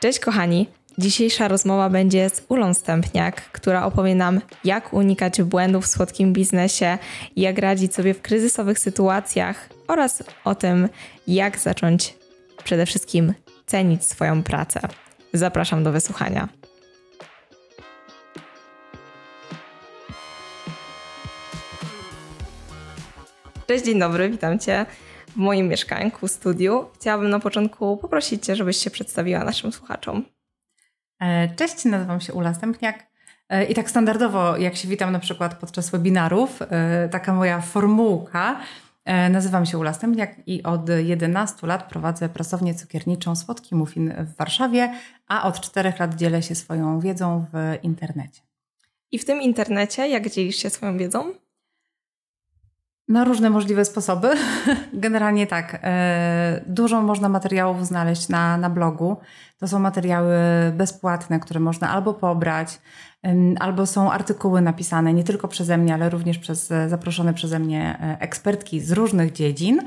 Cześć kochani! Dzisiejsza rozmowa będzie z Ulą Stępniak, która opowie nam, jak unikać błędów w słodkim biznesie, jak radzić sobie w kryzysowych sytuacjach oraz o tym, jak zacząć przede wszystkim cenić swoją pracę. Zapraszam do wysłuchania. Cześć, dzień dobry, witam Cię w moim mieszkanku, studiu. Chciałabym na początku poprosić Cię, żebyś się przedstawiła naszym słuchaczom. E, cześć, nazywam się Ula Stępniak. E, I tak standardowo, jak się witam na przykład podczas webinarów, e, taka moja formułka. Nazywam się Ula Stępniak i od 11 lat prowadzę pracownię cukierniczą Słodki Muffin w Warszawie, a od 4 lat dzielę się swoją wiedzą w internecie. I w tym internecie, jak dzielisz się swoją wiedzą? Na różne możliwe sposoby. Generalnie tak. E, dużo można materiałów znaleźć na, na blogu. To są materiały bezpłatne, które można albo pobrać, albo są artykuły napisane nie tylko przeze mnie, ale również przez zaproszone przeze mnie e, ekspertki z różnych dziedzin.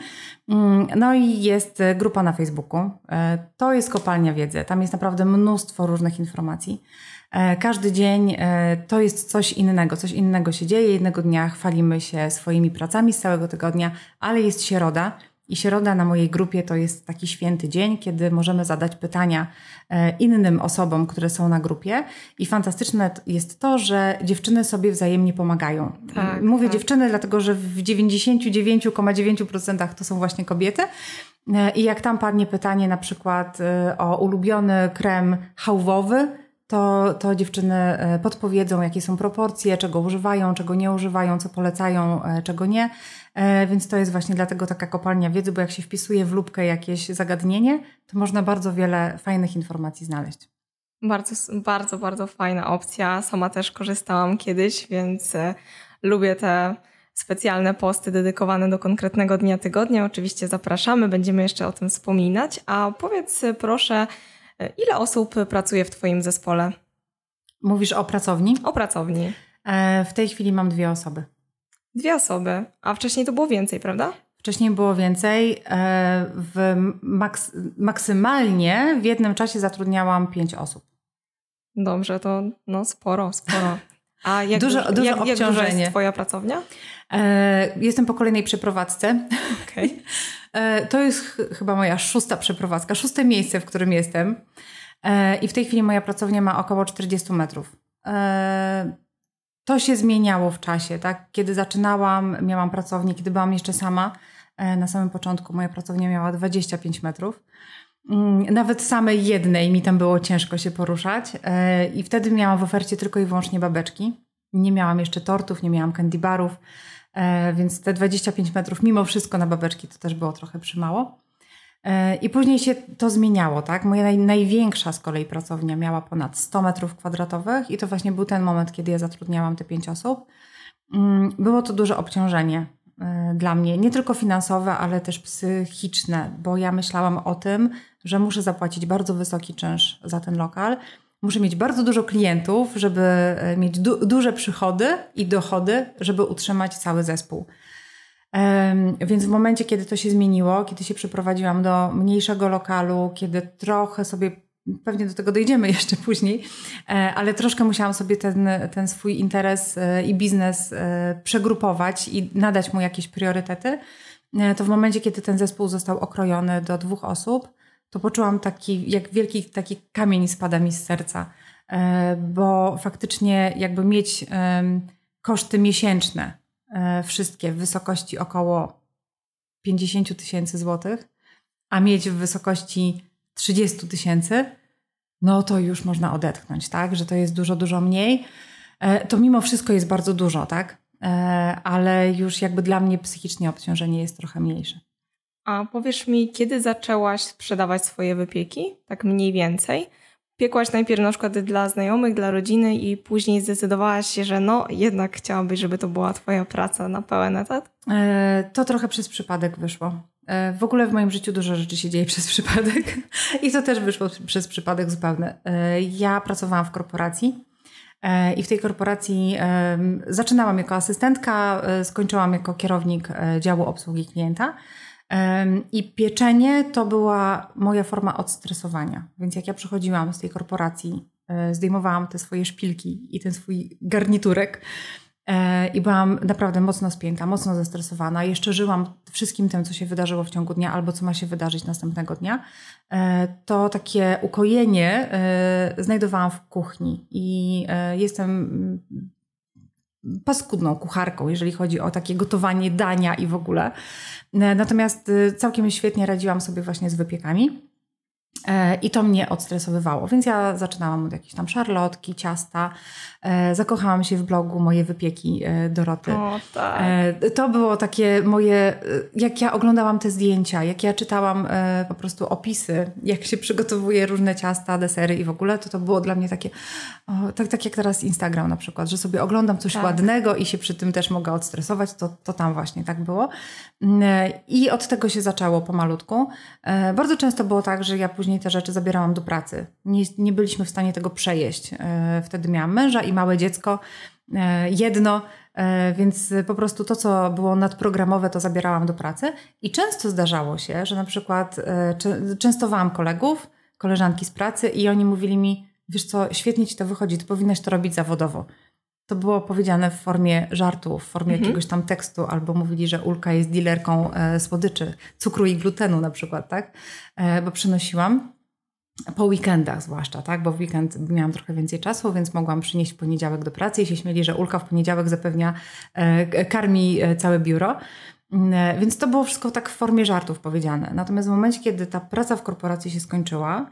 Mm, no i jest grupa na Facebooku. E, to jest kopalnia wiedzy. Tam jest naprawdę mnóstwo różnych informacji. E, każdy dzień e, to jest coś innego, coś innego się dzieje. Jednego dnia chwalimy się swoimi pracami z całego tygodnia, ale jest środa. I środa na mojej grupie to jest taki święty dzień, kiedy możemy zadać pytania e, innym osobom, które są na grupie. I fantastyczne jest to, że dziewczyny sobie wzajemnie pomagają. Tak, Mówię tak. dziewczyny, dlatego że w 99,9% to są właśnie kobiety. I jak tam padnie pytanie na przykład o ulubiony krem hałwowy, to, to dziewczyny e, podpowiedzą, jakie są proporcje, czego używają, czego nie używają, co polecają, e, czego nie. E, więc to jest właśnie dlatego taka kopalnia wiedzy, bo jak się wpisuje w lubkę jakieś zagadnienie, to można bardzo wiele fajnych informacji znaleźć. Bardzo, bardzo, bardzo fajna opcja. Sama też korzystałam kiedyś, więc lubię te specjalne posty dedykowane do konkretnego dnia tygodnia. Oczywiście zapraszamy, będziemy jeszcze o tym wspominać. A powiedz proszę, Ile osób pracuje w Twoim zespole? Mówisz o pracowni? O pracowni. E, w tej chwili mam dwie osoby. Dwie osoby, a wcześniej to było więcej, prawda? Wcześniej było więcej. E, w maks maksymalnie w jednym czasie zatrudniałam pięć osób. Dobrze, to no sporo, sporo. A jak, dużo, dużo jak, jak duża jest Twoja pracownia? E, jestem po kolejnej przeprowadzce. Okay. E, to jest ch chyba moja szósta przeprowadzka, szóste miejsce, w którym jestem. E, I w tej chwili moja pracownia ma około 40 metrów. E, to się zmieniało w czasie, tak? Kiedy zaczynałam, miałam pracownię, kiedy byłam jeszcze sama. Na samym początku moja pracownia miała 25 metrów. Mm, nawet samej jednej mi tam było ciężko się poruszać. I wtedy miałam w ofercie tylko i wyłącznie babeczki. Nie miałam jeszcze tortów, nie miałam candy barów. E, więc te 25 metrów mimo wszystko na babeczki to też było trochę przymało. E, I później się to zmieniało, tak? Moja naj, największa z kolei pracownia miała ponad 100 metrów kwadratowych i to właśnie był ten moment, kiedy ja zatrudniałam te 5 osób. Mm, było to duże obciążenie e, dla mnie, nie tylko finansowe, ale też psychiczne, bo ja myślałam o tym, że muszę zapłacić bardzo wysoki czynsz za ten lokal, Muszę mieć bardzo dużo klientów, żeby e, mieć du duże przychody i dochody, żeby utrzymać cały zespół. Um, więc w momencie, kiedy to się zmieniło, kiedy się przeprowadziłam do mniejszego lokalu, kiedy trochę sobie, pewnie do tego dojdziemy jeszcze później, e, ale troszkę musiałam sobie ten, ten swój interes e, i biznes przegrupować i nadać mu jakieś priorytety, to w momencie, kiedy ten zespół został okrojony do dwóch osób, to poczułam taki, jak wielki taki kamień spada mi z serca, e, bo faktycznie jakby mieć koszty miesięczne, e, wszystkie w wysokości około 50 tysięcy złotych, a mieć w wysokości 30 tysięcy, no to już można odetchnąć, tak? Że to jest dużo, dużo mniej. E, to mimo wszystko jest bardzo dużo, tak? Ale już jakby dla mnie psychicznie obciążenie jest trochę mniejsze. A powiesz mi, kiedy zaczęłaś sprzedawać swoje wypieki? Tak mniej więcej. Piekłaś najpierw na przykład dla znajomych, dla rodziny i później zdecydowałaś się, że no jednak chciałabyś, żeby to była twoja praca na pełen etat? E, to trochę przez przypadek wyszło. E, w ogóle w moim życiu dużo rzeczy się dzieje przez przypadek i to też wyszło przez przypadek zupełny. E, ja pracowałam w korporacji i w tej korporacji zaczynałam jako asystentka, skończyłam jako kierownik działu obsługi klienta. I pieczenie to była moja forma odstresowania. Więc jak ja przychodziłam z tej korporacji, e, zdejmowałam te swoje szpilki i ten swój garniturek, E, i byłam naprawdę mocno spięta, mocno zestresowana. Jeszcze żyłam wszystkim tym, co się wydarzyło w ciągu dnia albo co ma się wydarzyć następnego dnia. E, to takie ukojenie znajdowałam w kuchni i jestem paskudną kucharką, jeżeli chodzi o takie gotowanie dania i w ogóle. Natomiast całkiem świetnie radziłam sobie właśnie z wypiekami. E, I to mnie odstresowywało, więc ja zaczynałam od jakiejś tam szarlotki, ciasta. E, zakochałam się w blogu Moje Wypieki e, Doroty. O, tak. To było takie moje, jak ja oglądałam te zdjęcia, jak ja czytałam po prostu opisy, jak się przygotowuje różne ciasta, desery i w ogóle, to to było dla mnie takie, o, tak, tak jak teraz Instagram na przykład, że sobie oglądam coś tak. ładnego i się przy tym też mogę odstresować, to, to tam właśnie tak było. I od tego się zaczęło pomalutku. Bardzo często było tak, że ja później te rzeczy zabierałam do pracy. Nie, nie byliśmy w stanie tego przejeść. E, wtedy miałam męża i małe dziecko, e, jedno, e, więc po prostu to, co było nadprogramowe, to zabierałam do pracy. I często zdarzało się, że na przykład częstowałam kolegów, koleżanki z pracy i oni mówili mi, wiesz co, świetnie ci to wychodzi, ty powinnaś to robić zawodowo. To było powiedziane w formie żartu, w formie mhm. jakiegoś tam tekstu, albo mówili, że Ulka jest dealerką e, słodyczy, cukru i glutenu na przykład, tak? E, bo przynosiłam po weekendach zwłaszcza, tak? Bo w weekend miałam trochę więcej czasu, więc mogłam przynieść w poniedziałek do pracy i się śmieli, że Ulka w poniedziałek zapewnia, e, karmi całe biuro. Mm, więc to było wszystko tak w formie żartów powiedziane. Natomiast w momencie, kiedy ta praca w korporacji się skończyła,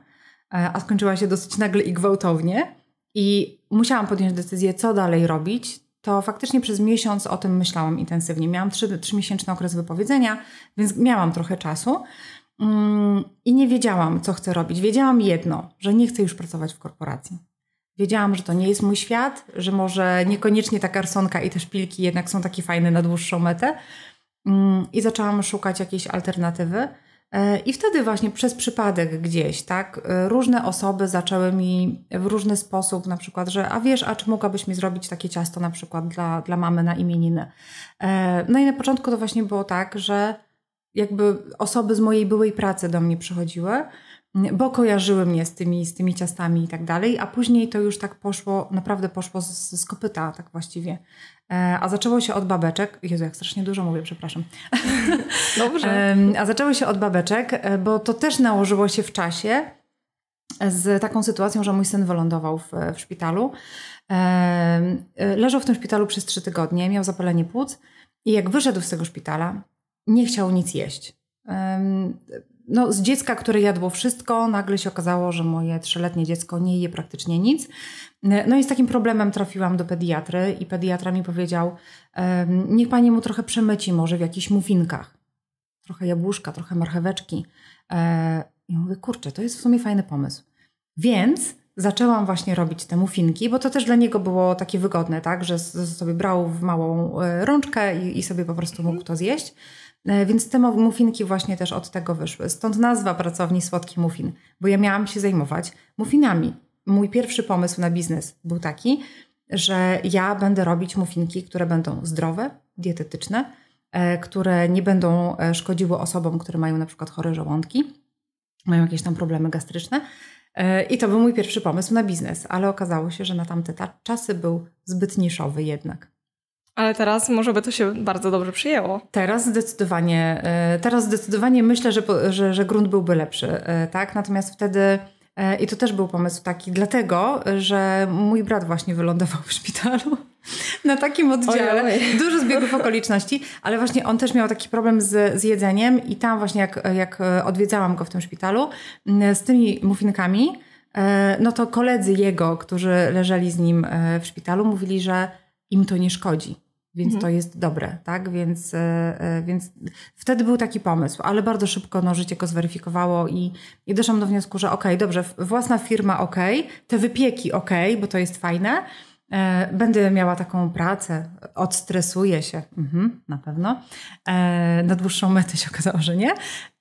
a skończyła się dosyć nagle i gwałtownie, i musiałam podjąć decyzję, co dalej robić, to faktycznie przez miesiąc o tym myślałam intensywnie. Miałam trzy, trzymiesięczny okres wypowiedzenia, więc miałam trochę czasu mm, i nie wiedziałam, co chcę robić. Wiedziałam jedno, że nie chcę już pracować w korporacji. Wiedziałam, że to nie jest mój świat, że może niekoniecznie ta garsonka i te szpilki jednak są takie fajne na dłuższą metę. Mm, I zaczęłam szukać jakiejś alternatywy. E, I wtedy właśnie przez przypadek gdzieś, tak, e, różne osoby zaczęły mi w różny sposób, na przykład, że a wiesz, a czy mogłabyś mi zrobić takie ciasto na przykład dla, dla mamy na imieniny. E, no i na początku to właśnie było tak, że jakby osoby z mojej byłej pracy do mnie przychodziły, bo kojarzyły mnie z tymi, z tymi ciastami i tak dalej, a później to już tak poszło, naprawdę poszło z, z kopyta tak właściwie. E, a zaczęło się od babeczek. Jezu, jak strasznie dużo mówię, przepraszam. Dobrze. A zaczęło się od babeczek, e, bo to też nałożyło się w czasie z taką sytuacją, że mój syn wylądował w, w szpitalu. E, leżał w tym szpitalu przez trzy tygodnie, miał zapalenie płuc i jak wyszedł z tego szpitala, nie chciał nic jeść no, z dziecka, które jadło wszystko, nagle się okazało, że moje trzyletnie dziecko nie je praktycznie nic. No i z takim problemem trafiłam do pediatry i pediatra mi powiedział, niech pani mu trochę przemyci może w jakichś muffinkach. Trochę jabłuszka, trochę marcheweczki. E, I mówię, kurczę, to jest w sumie fajny pomysł. Więc zaczęłam właśnie robić te muffinki, bo to też dla niego było takie wygodne, tak, że sobie brał w małą e, rączkę i, i sobie po prostu mógł to zjeść. E, więc te muffinki właśnie też od tego wyszły. Stąd nazwa pracowni Słodki Muffin, bo ja miałam się zajmować muffinami. Mój pierwszy pomysł na biznes był taki, że ja będę robić muffinki, które będą zdrowe, dietetyczne, e, które nie będą e, szkodziły osobom, które mają na przykład chore żołądki, mają jakieś tam problemy gastryczne. I to był mój pierwszy pomysł na biznes, ale okazało się, że na tamte czasy był zbyt niszowy jednak. Ale teraz może by to się bardzo dobrze przyjęło. Teraz zdecydowanie, e, teraz zdecydowanie myślę, że, że, że grunt byłby lepszy, e, tak? Natomiast wtedy e, i to też był pomysł taki, dlatego, że mój brat właśnie wylądował w szpitalu na takim oddziale. Oj, oj. Dużo zbiegów okoliczności, ale właśnie on też miał taki problem z, z jedzeniem i tam właśnie jak, jak odwiedzałam go w tym szpitalu z tymi muffinkami, no to koledzy jego, którzy leżeli z nim w szpitalu, mówili, że im to nie szkodzi więc mhm. to jest dobre, tak? Więc, e, e, więc wtedy był taki pomysł, ale bardzo szybko no, życie go zweryfikowało i, i doszłam do wniosku, że okej, okay, dobrze, własna firma ok, te wypieki ok, bo to jest fajne, e, Będę miała taką pracę, odstresuję się, mhm, na pewno. Na dłuższą metę się okazało, że nie,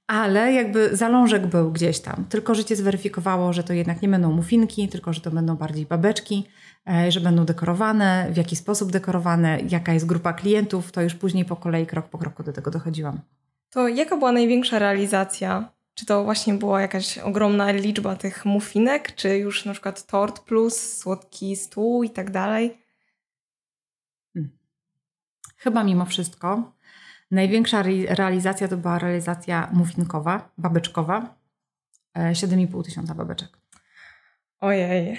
ale jakby zalążek był gdzieś tam. Tylko życie zweryfikowało, że to jednak nie będą mufinki, tylko że to będą bardziej babeczki. E, że będą dekorowane, w jaki sposób dekorowane, jaka jest grupa klientów, to już później po kolei, krok po kroku do tego dochodziłam. To jaka była największa realizacja? Czy to właśnie była jakaś ogromna liczba tych muffinek, czy już na przykład tort plus, słodki stół i tak dalej? Hmm. Chyba mimo wszystko. Największa realizacja to była realizacja muffinkowa, babeczkowa. 7,5 e, tysiąca babeczek. Ojej.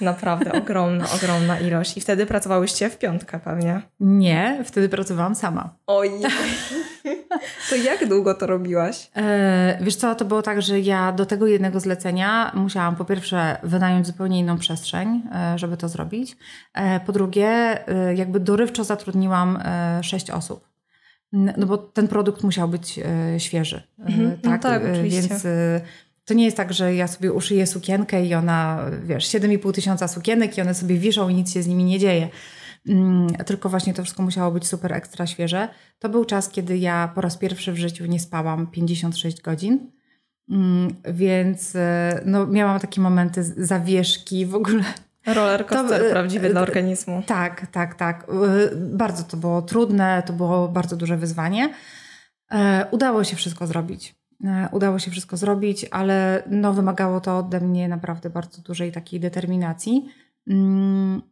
Naprawdę ogromna, ogromna ilość. I wtedy pracowałyście w piątkę pewnie? Nie, wtedy pracowałam sama. Oj. To jak długo to robiłaś? E, wiesz co, to było tak, że ja do tego jednego zlecenia musiałam po pierwsze wynająć zupełnie inną przestrzeń, e, żeby to zrobić. E, po drugie, jakby dorywczo zatrudniłam sześć osób. No bo ten produkt musiał być świeży. Mhm, tak, no tak oczywiście. Więc to nie jest tak, że ja sobie uszyję sukienkę i ona, wiesz, 7,5 tysiąca sukienek i one sobie wiszą i nic się z nimi nie dzieje. Mm, tylko właśnie to wszystko musiało być super ekstra świeże. To był czas, kiedy ja po raz pierwszy w życiu nie spałam 56 godzin. Mm, więc e, no, miałam takie momenty zawieszki w ogóle. Roller coaster to, prawdziwy dla organizmu. Tak, tak, tak. Bardzo to było trudne, to było bardzo duże wyzwanie. E, udało się wszystko zrobić. E, udało się wszystko zrobić, ale no, wymagało to ode mnie naprawdę bardzo dużej takiej determinacji. Mm,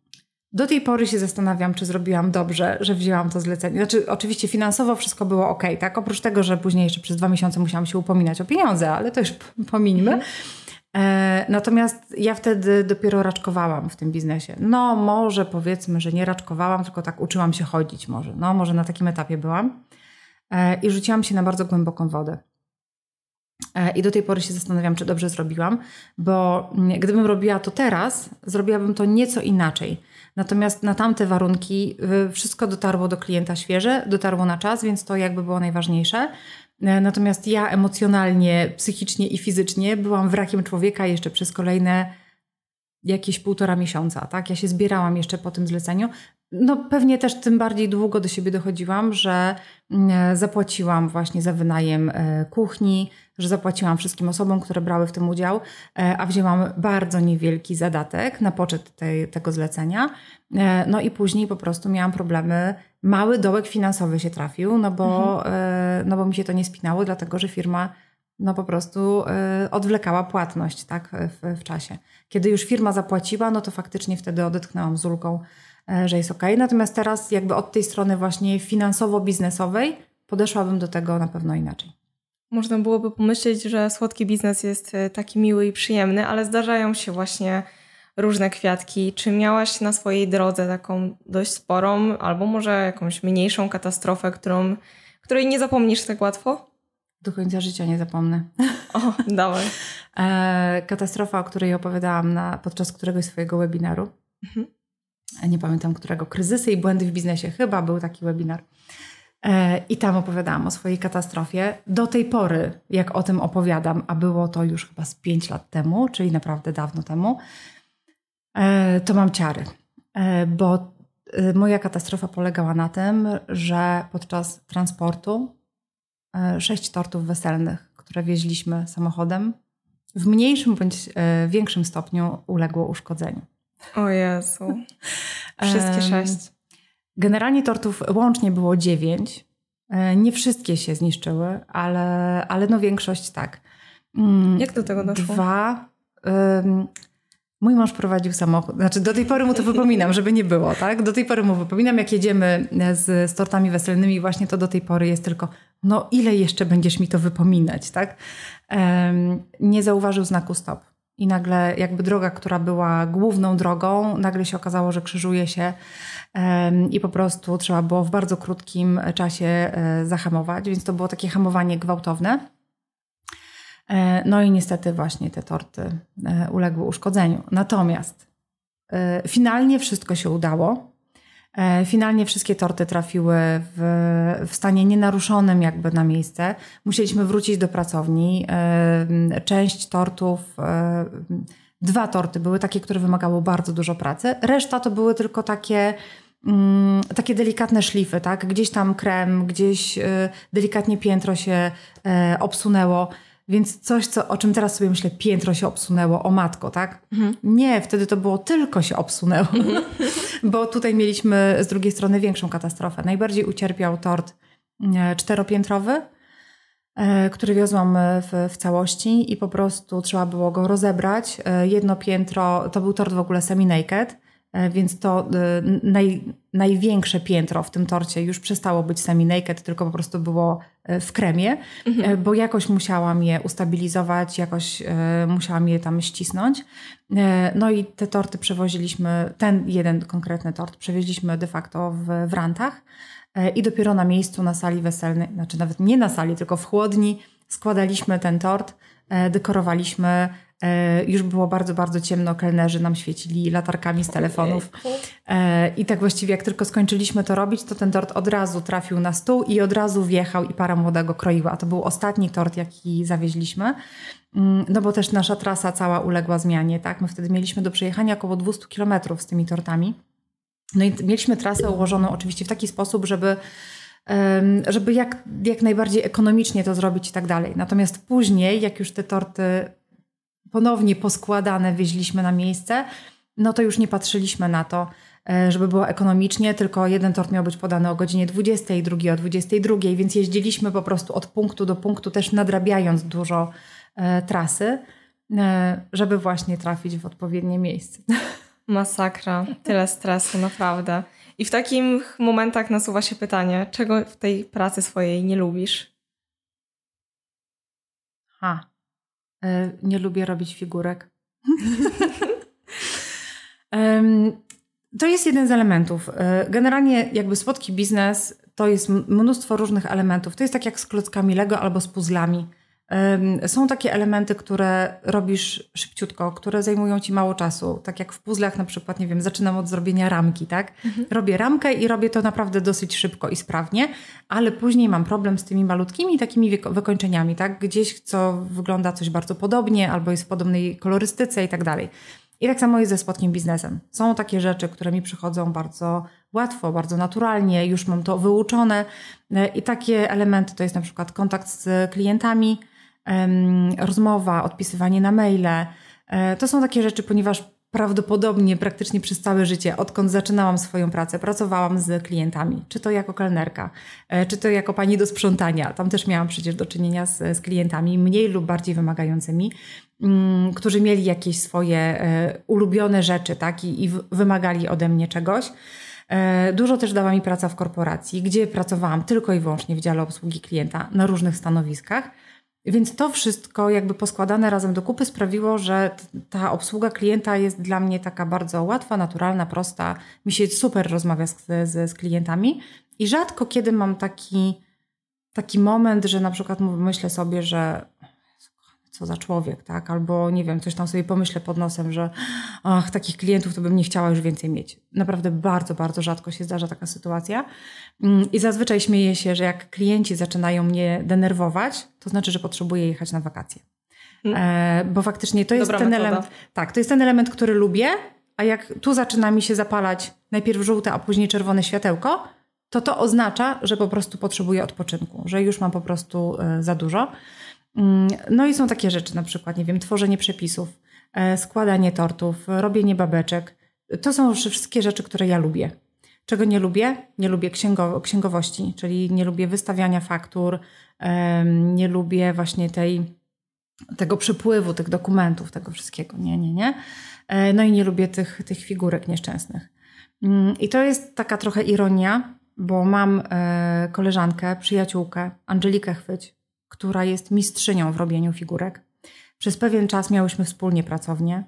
do tej pory się zastanawiam, czy zrobiłam dobrze, że wzięłam to zlecenie. Znaczy, oczywiście finansowo wszystko było ok, tak? Oprócz tego, że później jeszcze przez dwa miesiące musiałam się upominać o pieniądze, ale to już pomińmy. Mhm. E, natomiast ja wtedy dopiero raczkowałam w tym biznesie. No, może powiedzmy, że nie raczkowałam, tylko tak uczyłam się chodzić, może. No, może na takim etapie byłam. E, I rzuciłam się na bardzo głęboką wodę. E, I do tej pory się zastanawiam, czy dobrze zrobiłam, bo gdybym robiła to teraz, zrobiłabym to nieco inaczej. Natomiast na tamte warunki wszystko dotarło do klienta świeże, dotarło na czas, więc to jakby było najważniejsze. E, natomiast ja emocjonalnie, psychicznie i fizycznie byłam wrakiem człowieka jeszcze przez kolejne jakieś półtora miesiąca, tak? Ja się zbierałam jeszcze po tym zleceniu. No pewnie też tym bardziej długo do siebie dochodziłam, że mm, zapłaciłam właśnie za wynajem e, kuchni, że zapłaciłam wszystkim osobom, które brały w tym udział, e, a wzięłam bardzo niewielki zadatek na poczet tej, tego zlecenia. E, no i później po prostu miałam problemy. Mały dołek finansowy się trafił, no bo, mhm. no bo mi się to nie spinało, dlatego że firma no po prostu odwlekała płatność tak, w, w czasie. Kiedy już firma zapłaciła, no to faktycznie wtedy odetchnęłam z ulgą, że jest ok. Natomiast teraz jakby od tej strony właśnie finansowo-biznesowej podeszłabym do tego na pewno inaczej. Można byłoby pomyśleć, że słodki biznes jest e, taki miły i przyjemny, ale zdarzają się właśnie różne kwiatki. Czy miałaś na swojej drodze taką dość sporą, albo może jakąś mniejszą katastrofę, którą, której nie zapomnisz tak łatwo? Do końca życia nie zapomnę. O, dawaj. e, katastrofa, o której opowiadałam na, podczas któregoś swojego webinaru. Mhm nie pamiętam którego, kryzysy i błędy w biznesie, chyba był taki webinar. E, I tam opowiadałam o swojej katastrofie. Do tej pory, jak o tym opowiadam, a było to już chyba z 5 lat temu, czyli naprawdę dawno temu, e, to mam ciary. E, bo moja katastrofa polegała na tym, że podczas transportu sześć tortów weselnych, które wieźliśmy samochodem, w mniejszym bądź większym stopniu uległo uszkodzeniu. O Jezu. Wszystkie sześć. Generalnie tortów łącznie było dziewięć. E, nie wszystkie się zniszczyły, ale, ale no większość tak. Mm, Jak do tego doszło? Dwa. Um, mój mąż prowadził samochód. Znaczy, do tej pory mu to wypominam, żeby nie było, tak? Do tej pory mu wypominam, jak jedziemy z, z tortami weselnymi, właśnie to do tej pory jest tylko, no ile jeszcze będziesz mi to wypominać, tak? Um, nie zauważył znaku stop. I nagle jakby droga, która była główną drogą, nagle się okazało, że krzyżuje się i po prostu trzeba było w bardzo krótkim czasie e, zahamować, więc to było takie hamowanie gwałtowne. E, no i niestety właśnie te torty e, uległy uszkodzeniu. Natomiast finalnie wszystko się udało. E, finalnie wszystkie torty trafiły w, w, stanie nienaruszonym jakby na miejsce. Musieliśmy wrócić do pracowni. E, część tortów, e, dwa torty były takie, które wymagały bardzo dużo pracy. Reszta to były tylko takie mm, takie delikatne szlify, tak? Gdzieś tam krem, gdzieś delikatnie piętro się obsunęło. Więc coś, co, o czym teraz sobie myślę, piętro się obsunęło, o matko, tak? Mhm. Nie, wtedy to było tylko się obsunęło, mhm. bo tutaj mieliśmy z drugiej strony większą katastrofę. Najbardziej ucierpiał tort e, czteropiętrowy, który wiozłam w, w, całości i po prostu trzeba było go rozebrać. Jedno piętro, to był tort w ogóle semi-naked, E, więc to e, naj, największe piętro w tym torcie już przestało być semi-naked, tylko po prostu było e, w kremie, mhm. bo jakoś musiałam je ustabilizować, jakoś musiałam je tam ścisnąć. No i te torty przewoziliśmy, ten jeden konkretny tort przewieźliśmy de facto w, w rantach i dopiero na miejscu na sali weselnej, znaczy nawet nie na sali, tylko w chłodni składaliśmy ten tort, dekorowaliśmy E, już było bardzo, bardzo ciemno, kelnerzy nam świecili latarkami z telefonów. E, I tak właściwie jak tylko skończyliśmy to robić, to ten tort od razu trafił na stół i od razu wjechał i para młoda go kroiła. A to był ostatni tort, jaki zawieźliśmy. Mm, no bo też nasza trasa cała uległa zmianie, tak? My wtedy mieliśmy do przejechania około 200 kilometrów z tymi tortami. No i mieliśmy trasę ułożoną oczywiście w taki sposób, żeby żeby jak, jak najbardziej ekonomicznie to zrobić i tak dalej. Natomiast później, jak już te torty ponownie poskładane wieźliśmy na miejsce, no to już nie patrzyliśmy na to, e, żeby było ekonomicznie, tylko jeden tort miał być podany o godzinie 20, drugi o 22, więc jeździliśmy po prostu od punktu do punktu, też nadrabiając dużo e, trasy, e, żeby właśnie trafić w odpowiednie miejsce. Masakra, tyle stresu, naprawdę. I w takich momentach nasuwa się pytanie, czego w tej pracy swojej nie lubisz? Ha. E, nie lubię robić figurek. to jest jeden z elementów. E, generalnie jakby spotki biznes to jest mnóstwo różnych elementów. To jest tak jak z klockami Lego albo z puzzlami. Są takie elementy, które robisz szybciutko, które zajmują ci mało czasu. Tak jak w puzzlach na przykład, nie wiem, zaczynam od zrobienia ramki, tak? Mhm. Robię ramkę i robię to naprawdę dosyć szybko i sprawnie, ale później mam problem z tymi malutkimi takimi wykończeniami, tak? Gdzieś, co wygląda coś bardzo podobnie albo jest w podobnej kolorystyce i tak dalej. I tak samo jest ze spotkiem biznesem. Są takie rzeczy, które mi przychodzą bardzo łatwo, bardzo naturalnie, już mam to wyuczone e, i takie elementy to jest na przykład kontakt z klientami, rozmowa, odpisywanie na maile. E, to są takie rzeczy, ponieważ prawdopodobnie praktycznie przez całe życie, odkąd zaczynałam swoją pracę, pracowałam z klientami, czy to jako kelnerka, e, czy to jako pani do sprzątania. Tam też miałam przecież do czynienia z, z klientami, mniej lub bardziej wymagającymi, mm, którzy mieli jakieś swoje e, ulubione rzeczy tak? I, i wymagali ode mnie czegoś. Dużo też dała mi praca w korporacji, gdzie pracowałam tylko i wyłącznie w dziale obsługi klienta na różnych stanowiskach. Więc to wszystko jakby poskładane razem do kupy sprawiło, że ta obsługa klienta jest dla mnie taka bardzo łatwa, naturalna, prosta. Mi się super rozmawia z, z, z klientami i rzadko kiedy mam taki, taki moment, że na przykład myślę sobie, że co za człowiek, tak? Albo nie wiem, coś tam sobie pomyślę pod nosem, że ach, takich klientów to bym nie chciała już więcej mieć. Naprawdę bardzo, bardzo rzadko się zdarza taka sytuacja. Mm, I zazwyczaj śmieję się, że jak klienci zaczynają mnie denerwować, to znaczy, że potrzebuję jechać na wakacje. Hmm. E, bo faktycznie to jest Dobra ten metoda. element. Tak, to jest ten element, który lubię, a jak tu zaczyna mi się zapalać najpierw żółte, a później czerwone światełko, to to oznacza, że po prostu potrzebuję odpoczynku, że już mam po prostu e, za dużo. Mm, no i są takie rzeczy, na przykład, nie wiem, tworzenie przepisów, e, składanie tortów, robienie babeczek. To są wszystkie rzeczy, które ja lubię. Czego nie lubię? Nie lubię księgo księgowości, czyli nie lubię wystawiania faktur, nie lubię właśnie tej, tego przepływu, tych dokumentów, tego wszystkiego. Nie, nie, nie. E, no i nie lubię tych, tych figurek nieszczęsnych. Mm, I to jest taka trochę ironia, bo mam e, koleżankę, przyjaciółkę, Angelikę Chwyć, która jest mistrzynią w robieniu figurek. Przez pewien czas miałyśmy wspólnie pracownię.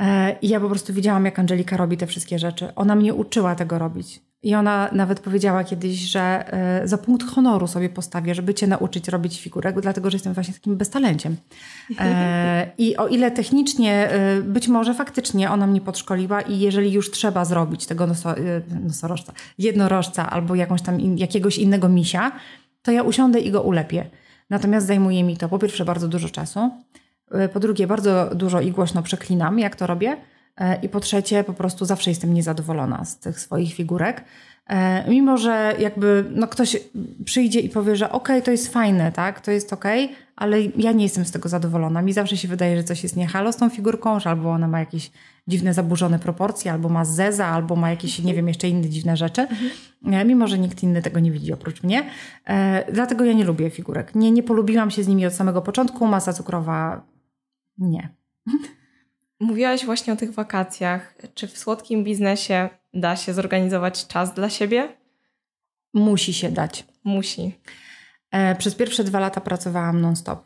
E, I ja po prostu widziałam, jak Angelika robi te wszystkie rzeczy. Ona mnie uczyła tego robić. I ona nawet powiedziała kiedyś, że e, za punkt honoru sobie postawię, żeby cię nauczyć robić figurek, dlatego że jestem właśnie takim beztalenciem. E, I o ile technicznie, być może faktycznie ona mnie podszkoliła i jeżeli już trzeba zrobić tego nosorożca, jednorożca albo jakąś tam jakiegoś innego misia, to ja usiądę i go ulepię. Natomiast zajmuje mi to po pierwsze bardzo dużo czasu, e, po drugie bardzo dużo i głośno przeklinam, jak to robię, e, i po trzecie po prostu zawsze jestem niezadowolona z tych swoich figurek. E, mimo, że jakby no ktoś przyjdzie i powie, że okej, okay, to jest fajne, tak, to jest okej, okay, ale ja nie jestem z tego zadowolona. Mi zawsze się wydaje, że coś jest niehalo z tą figurką, że albo ona ma jakieś dziwne, zaburzone proporcje, albo ma zeza, albo ma jakieś, nie wiem, jeszcze inne dziwne rzeczy. Mhm. Mimo, że nikt inny tego nie widzi oprócz mnie. E, dlatego ja nie lubię figurek. Nie, nie polubiłam się z nimi od samego początku. Masa cukrowa nie. Mówiłaś właśnie o tych wakacjach. Czy w słodkim biznesie da się zorganizować czas dla siebie? Musi się dać. Musi. E, przez pierwsze dwa lata pracowałam non-stop.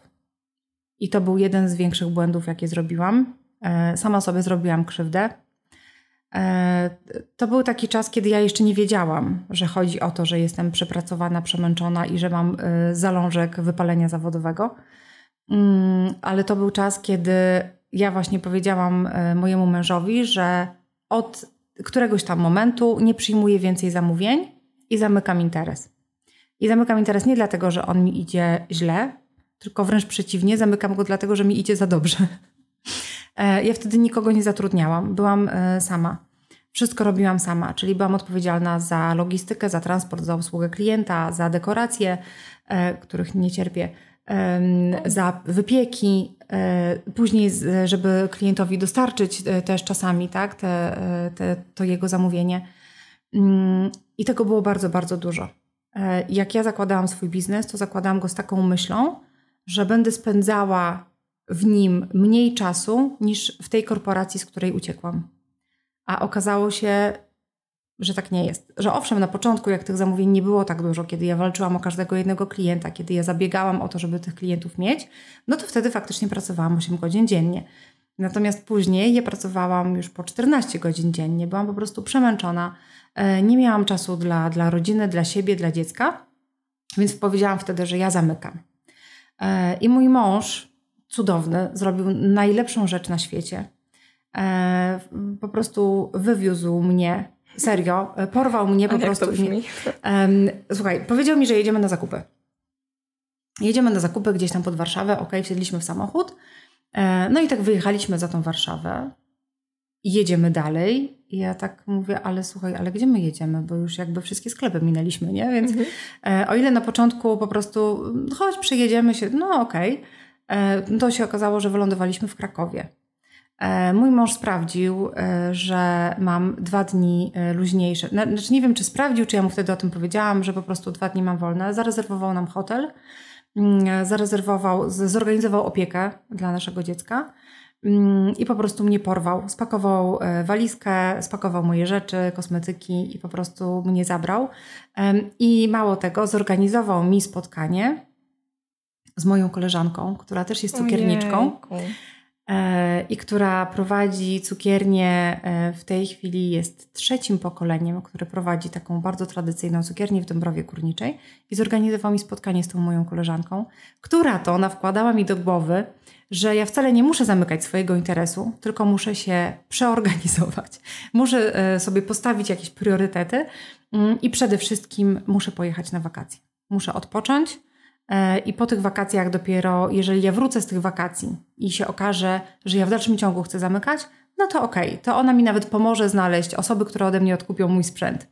I to był jeden z większych błędów, jakie zrobiłam. E, sama sobie zrobiłam krzywdę. E, to był taki czas, kiedy ja jeszcze nie wiedziałam, że chodzi o to, że jestem przepracowana, przemęczona i że mam zalążek wypalenia zawodowego. Mm, ale to był czas, kiedy ja właśnie powiedziałam mojemu mężowi, że od któregoś tam momentu nie przyjmuję więcej zamówień i zamykam interes. I zamykam interes nie dlatego, że on mi idzie źle, tylko wręcz przeciwnie, zamykam go dlatego, że mi idzie za dobrze. E, ja wtedy nikogo nie zatrudniałam, byłam e, sama. Wszystko robiłam sama, czyli byłam odpowiedzialna za logistykę, za transport, za obsługę klienta, za dekoracje, e, których nie cierpię, za wypieki, później, żeby klientowi dostarczyć też czasami tak, te, te, to jego zamówienie. Mm, I tego było bardzo, bardzo dużo. E, jak ja zakładałam swój biznes, to zakładałam go z taką myślą, że będę spędzała w nim mniej czasu niż w tej korporacji, z której uciekłam. A okazało się, że tak nie jest. Że owszem, na początku, jak tych zamówień nie było tak dużo, kiedy ja walczyłam o każdego jednego klienta, kiedy ja zabiegałam o to, żeby tych klientów mieć, no to wtedy faktycznie pracowałam 8 godzin dziennie. Natomiast później ja pracowałam już po 14 godzin dziennie, byłam po prostu przemęczona, e, nie miałam czasu dla, dla rodziny, dla siebie, dla dziecka, więc powiedziałam wtedy, że ja zamykam. E, I mój mąż, cudowny, zrobił najlepszą rzecz na świecie. E, po prostu wywiózł mnie, serio, porwał mnie po prostu. Słuchaj, powiedział mi, że jedziemy na zakupy. Jedziemy na zakupy gdzieś tam pod Warszawę, ok, wsiedliśmy w samochód no i tak wyjechaliśmy za tą Warszawę i jedziemy dalej. I ja tak mówię, ale słuchaj, ale gdzie my jedziemy? Bo już jakby wszystkie sklepy minęliśmy, nie? Więc mhm. E, o ile na początku po prostu chodź, przejedziemy się, no okej, okay, to się okazało, że wylądowaliśmy w Krakowie. E, mój mąż sprawdził, że mam dwa dni luźniejsze. Znaczy nie wiem, czy sprawdził, czy ja mu wtedy o tym powiedziałam, że po prostu dwa dni mam wolne. Zarezerwował nam hotel zarezerwował, zorganizował opiekę dla naszego dziecka mm, i po prostu mnie porwał. Spakował e, walizkę, spakował moje rzeczy, kosmetyki i po prostu mnie zabrał. I mało tego, zorganizował mi spotkanie z moją koleżanką, która też jest cukierniczką. Ojejku i która prowadzi cukiernię, e, w tej chwili jest trzecim pokoleniem, które prowadzi taką bardzo tradycyjną cukiernię w Dąbrowie Górniczej i zorganizował mi spotkanie z tą moją koleżanką, która to ona wkładała mi do głowy, że ja wcale nie muszę zamykać swojego interesu, tylko muszę się przeorganizować. Muszę e, sobie postawić jakieś priorytety mm, i przede wszystkim muszę pojechać na wakacje. Muszę odpocząć, E, I po tych wakacjach dopiero, jeżeli ja wrócę z tych wakacji i się okaże, że ja w dalszym ciągu chcę zamykać, no to okej, okay, to ona mi nawet pomoże znaleźć osoby, które ode mnie odkupią mój sprzęt.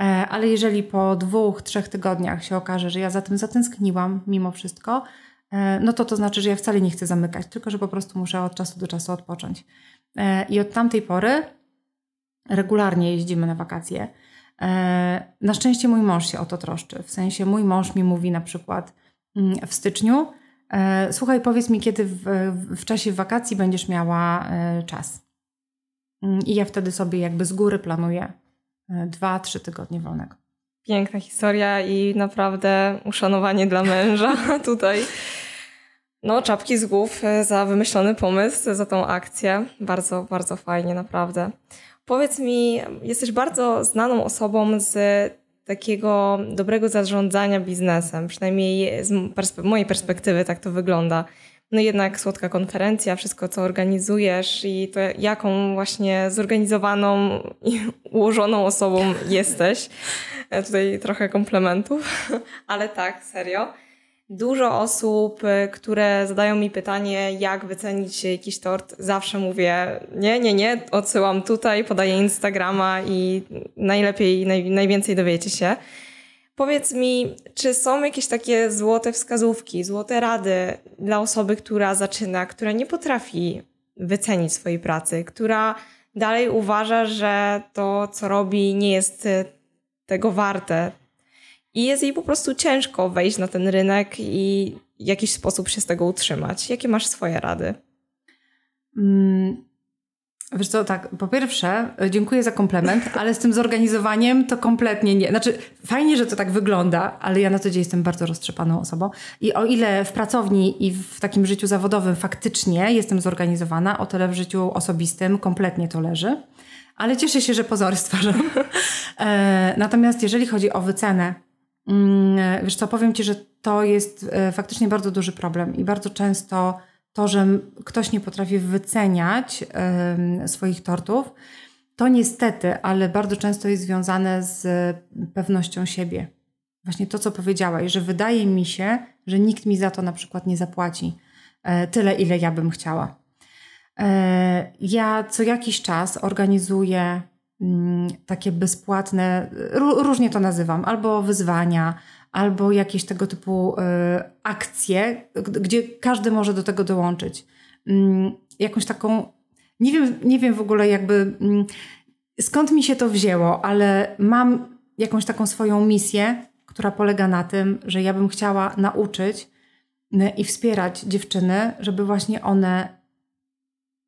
E, ale jeżeli po dwóch, trzech tygodniach się okaże, że ja za tym zatęskniłam mimo wszystko, e, no to to znaczy, że ja wcale nie chcę zamykać, tylko że po prostu muszę od czasu do czasu odpocząć. I od tamtej pory regularnie jeździmy na wakacje. E, na szczęście mój mąż się o to troszczy. W sensie mój mąż mi mówi na przykład mm, w styczniu, e, słuchaj, powiedz mi, kiedy w, w czasie wakacji będziesz miała e, czas. Mm, I ja wtedy sobie jakby z góry planuję dwa, trzy tygodnie wolnego. Piękna historia i naprawdę uszanowanie dla męża tutaj. No, czapki z głów za wymyślony pomysł, za tą akcję. Bardzo, bardzo fajnie, naprawdę. Powiedz mi, jesteś bardzo znaną osobą z takiego dobrego zarządzania biznesem, przynajmniej z mojej perspektywy tak to wygląda. No jednak słodka konferencja, wszystko co organizujesz i to jaką właśnie zorganizowaną i ułożoną osobą jesteś. E, tutaj trochę komplementów, ale tak, serio dużo osób, y, które zadają mi pytanie, jak wycenić jakiś tort, zawsze mówię nie, nie, nie, odsyłam tutaj, podaję Instagrama i najlepiej, naj, najwięcej dowiecie się. Powiedz mi, czy są jakieś takie złote wskazówki, złote rady dla osoby, która zaczyna, która nie potrafi wycenić swojej pracy, która dalej uważa, że to, co robi, nie jest tego warte. I jest jej po prostu ciężko wejść na ten rynek i w jakiś sposób się z tego utrzymać. Jakie masz swoje rady? Mm, Wiesz co, tak, po pierwsze, e, dziękuję za komplement, ale z tym zorganizowaniem to kompletnie nie. Znaczy, fajnie, że to tak wygląda, ale ja na co dzień jestem bardzo roztrzepaną osobą. I o ile w pracowni i w takim życiu zawodowym faktycznie jestem zorganizowana, o tyle w życiu osobistym kompletnie to leży. Ale cieszę się, że pozory stwarzam. e, natomiast jeżeli chodzi o wycenę, wiesz co, powiem Ci, że to jest e, faktycznie bardzo duży problem i bardzo często to, że ktoś nie potrafi wyceniać swoich tortów, to niestety, ale bardzo często jest związane z pewnością siebie. Właśnie to, co powiedziałaś, że wydaje mi się, że nikt mi za to na przykład nie zapłaci e, tyle, ile ja bym chciała. E, ja co jakiś czas organizuję mm, takie bezpłatne, różnie to nazywam, albo wyzwania, albo jakieś tego typu y, akcje, gdzie każdy może do tego dołączyć. Mm, jakąś taką, nie wiem, nie wiem w ogóle jakby mm, skąd mi się to wzięło, ale mam jakąś taką swoją misję, która polega na tym, że ja bym chciała nauczyć y, i wspierać dziewczyny, żeby właśnie one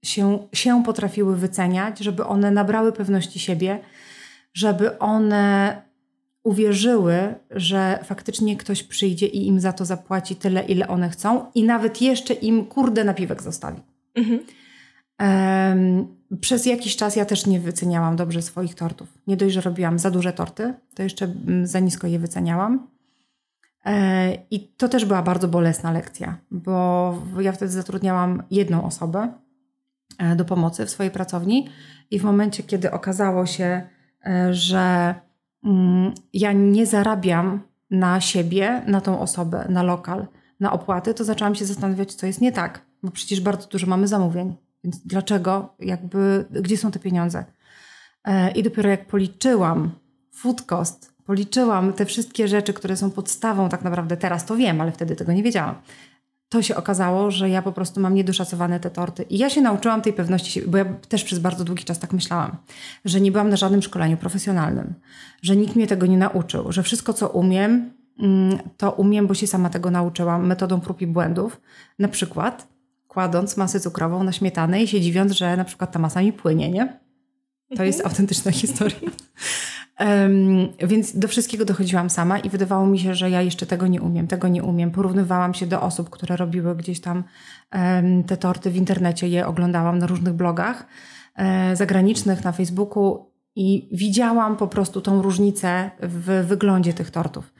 się, się potrafiły wyceniać, żeby one nabrały pewności siebie, żeby one uwierzyły, że faktycznie ktoś przyjdzie i im za to zapłaci tyle, ile one chcą i nawet jeszcze im kurde napiwek zostawi. Mhm. Um, przez jakiś czas ja też nie wyceniałam dobrze swoich tortów. Nie dość, że robiłam za duże torty, to jeszcze mm, za nisko je wyceniałam. E, I to też była bardzo bolesna lekcja, bo ja wtedy zatrudniałam jedną osobę do pomocy w swojej pracowni. I w momencie, kiedy okazało się, e, że Mm, ja nie zarabiam na siebie, na tą osobę, na lokal, na opłaty, to zaczęłam się zastanawiać, co jest nie tak, bo przecież bardzo dużo mamy zamówień, więc dlaczego, jakby, gdzie są te pieniądze? E, I dopiero jak policzyłam food cost, policzyłam te wszystkie rzeczy, które są podstawą tak naprawdę, teraz to wiem, ale wtedy tego nie wiedziałam to się okazało, że ja po prostu mam niedoszacowane te torty. I ja się nauczyłam tej pewności siebie, bo ja też przez bardzo długi czas tak myślałam, że nie byłam na żadnym szkoleniu profesjonalnym, że nikt mnie tego nie nauczył, że wszystko, co umiem, mm, to umiem, bo się sama tego nauczyłam metodą prób i błędów. Na przykład kładąc masę cukrową na śmietanę i się dziwiąc, że na przykład ta masa mi płynie, nie? To jest mhm. autentyczna historia. Um, więc do wszystkiego dochodziłam sama i wydawało mi się, że ja jeszcze tego nie umiem, tego nie umiem. Porównywałam się do osób, które robiły gdzieś tam um, te torty w internecie, je oglądałam na różnych blogach um, zagranicznych, na Facebooku i widziałam po prostu tą różnicę w wyglądzie tych tortów.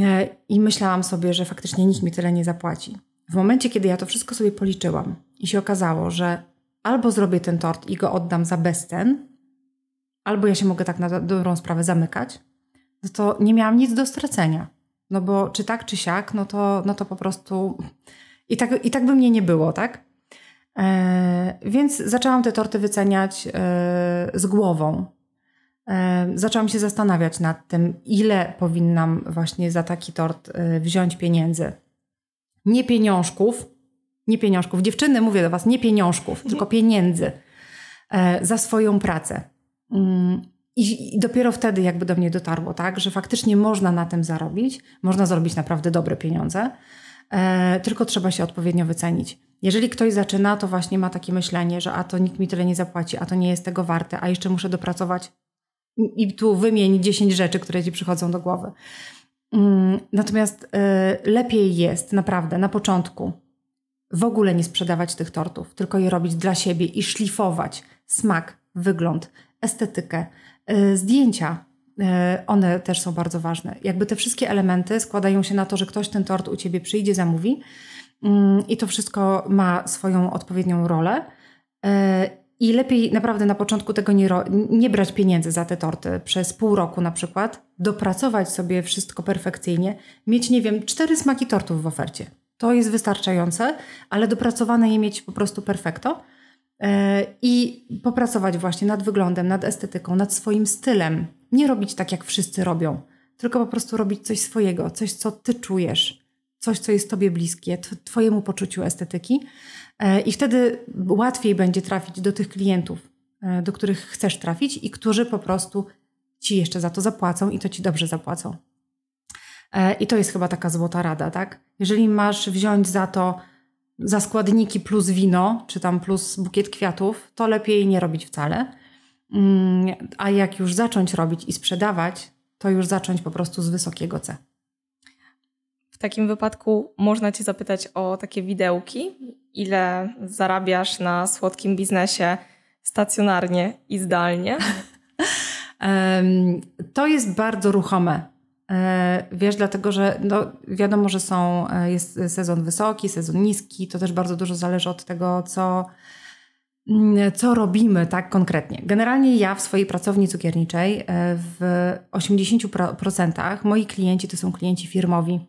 E, I myślałam sobie, że faktycznie nikt mi tyle nie zapłaci. W momencie, kiedy ja to wszystko sobie policzyłam i się okazało, że albo zrobię ten tort i go oddam za bezcen, albo ja się mogę tak na dobrą sprawę zamykać, no to nie miałam nic do stracenia. No bo czy tak, czy siak, no to, no to po prostu i tak, i tak by mnie nie było, tak? E, więc zaczęłam te torty wyceniać e, z głową. E, zaczęłam się zastanawiać nad tym, ile powinnam właśnie za taki tort e, wziąć pieniędzy. Nie pieniążków, nie pieniążków. Dziewczyny, mówię do Was, nie pieniążków, tylko pieniędzy e, za swoją pracę. Mm, I, dopiero wtedy jakby do mnie dotarło, tak, że faktycznie można na tym zarobić, można zrobić naprawdę dobre pieniądze, e, tylko trzeba się odpowiednio wycenić. Jeżeli ktoś zaczyna, to właśnie ma takie myślenie, że a to nikt mi tyle nie zapłaci, a to nie jest tego warte, a jeszcze muszę dopracować i tu wymień 10 rzeczy, które ci przychodzą do głowy. Mm, natomiast e, lepiej jest naprawdę na początku w ogóle nie sprzedawać tych tortów, tylko je robić dla siebie i szlifować smak, wygląd, estetykę, y, zdjęcia. Y, one też są bardzo ważne. Jakby te wszystkie elementy składają się na to, że ktoś ten tort u ciebie przyjdzie, zamówi mm, i to wszystko ma swoją odpowiednią rolę. Y, I lepiej naprawdę na początku tego nie, nie brać pieniędzy za te torty przez pół roku na przykład, dopracować sobie wszystko perfekcyjnie, mieć, nie wiem, cztery smaki tortów w ofercie. To jest wystarczające, ale dopracowane je mieć po prostu perfekto i popracować właśnie nad wyglądem, nad estetyką, nad swoim stylem. Nie robić tak, jak wszyscy robią. tylko po prostu robić coś swojego, coś, co ty czujesz, coś, co jest tobie bliskie, twojemu poczuciu estetyki. E, I wtedy łatwiej będzie trafić do tych klientów, e, do których chcesz trafić i którzy po prostu ci jeszcze za to zapłacą i to ci dobrze zapłacą. E, I to jest chyba taka złota rada, tak? Jeżeli masz wziąć za to za składniki plus wino, czy tam plus bukiet kwiatów, to lepiej nie robić wcale. Mm, a jak już zacząć robić i sprzedawać, to już zacząć po prostu z wysokiego C. W takim wypadku można Cię zapytać o takie widełki, ile zarabiasz na słodkim biznesie stacjonarnie i zdalnie? to jest bardzo ruchome. E, wiesz, dlatego że no, wiadomo, że są, e, jest sezon wysoki, sezon niski. To też bardzo dużo zależy od tego, co, mm, co robimy tak konkretnie. Generalnie ja w swojej pracowni cukierniczej e, w 80% moi klienci to są klienci firmowi.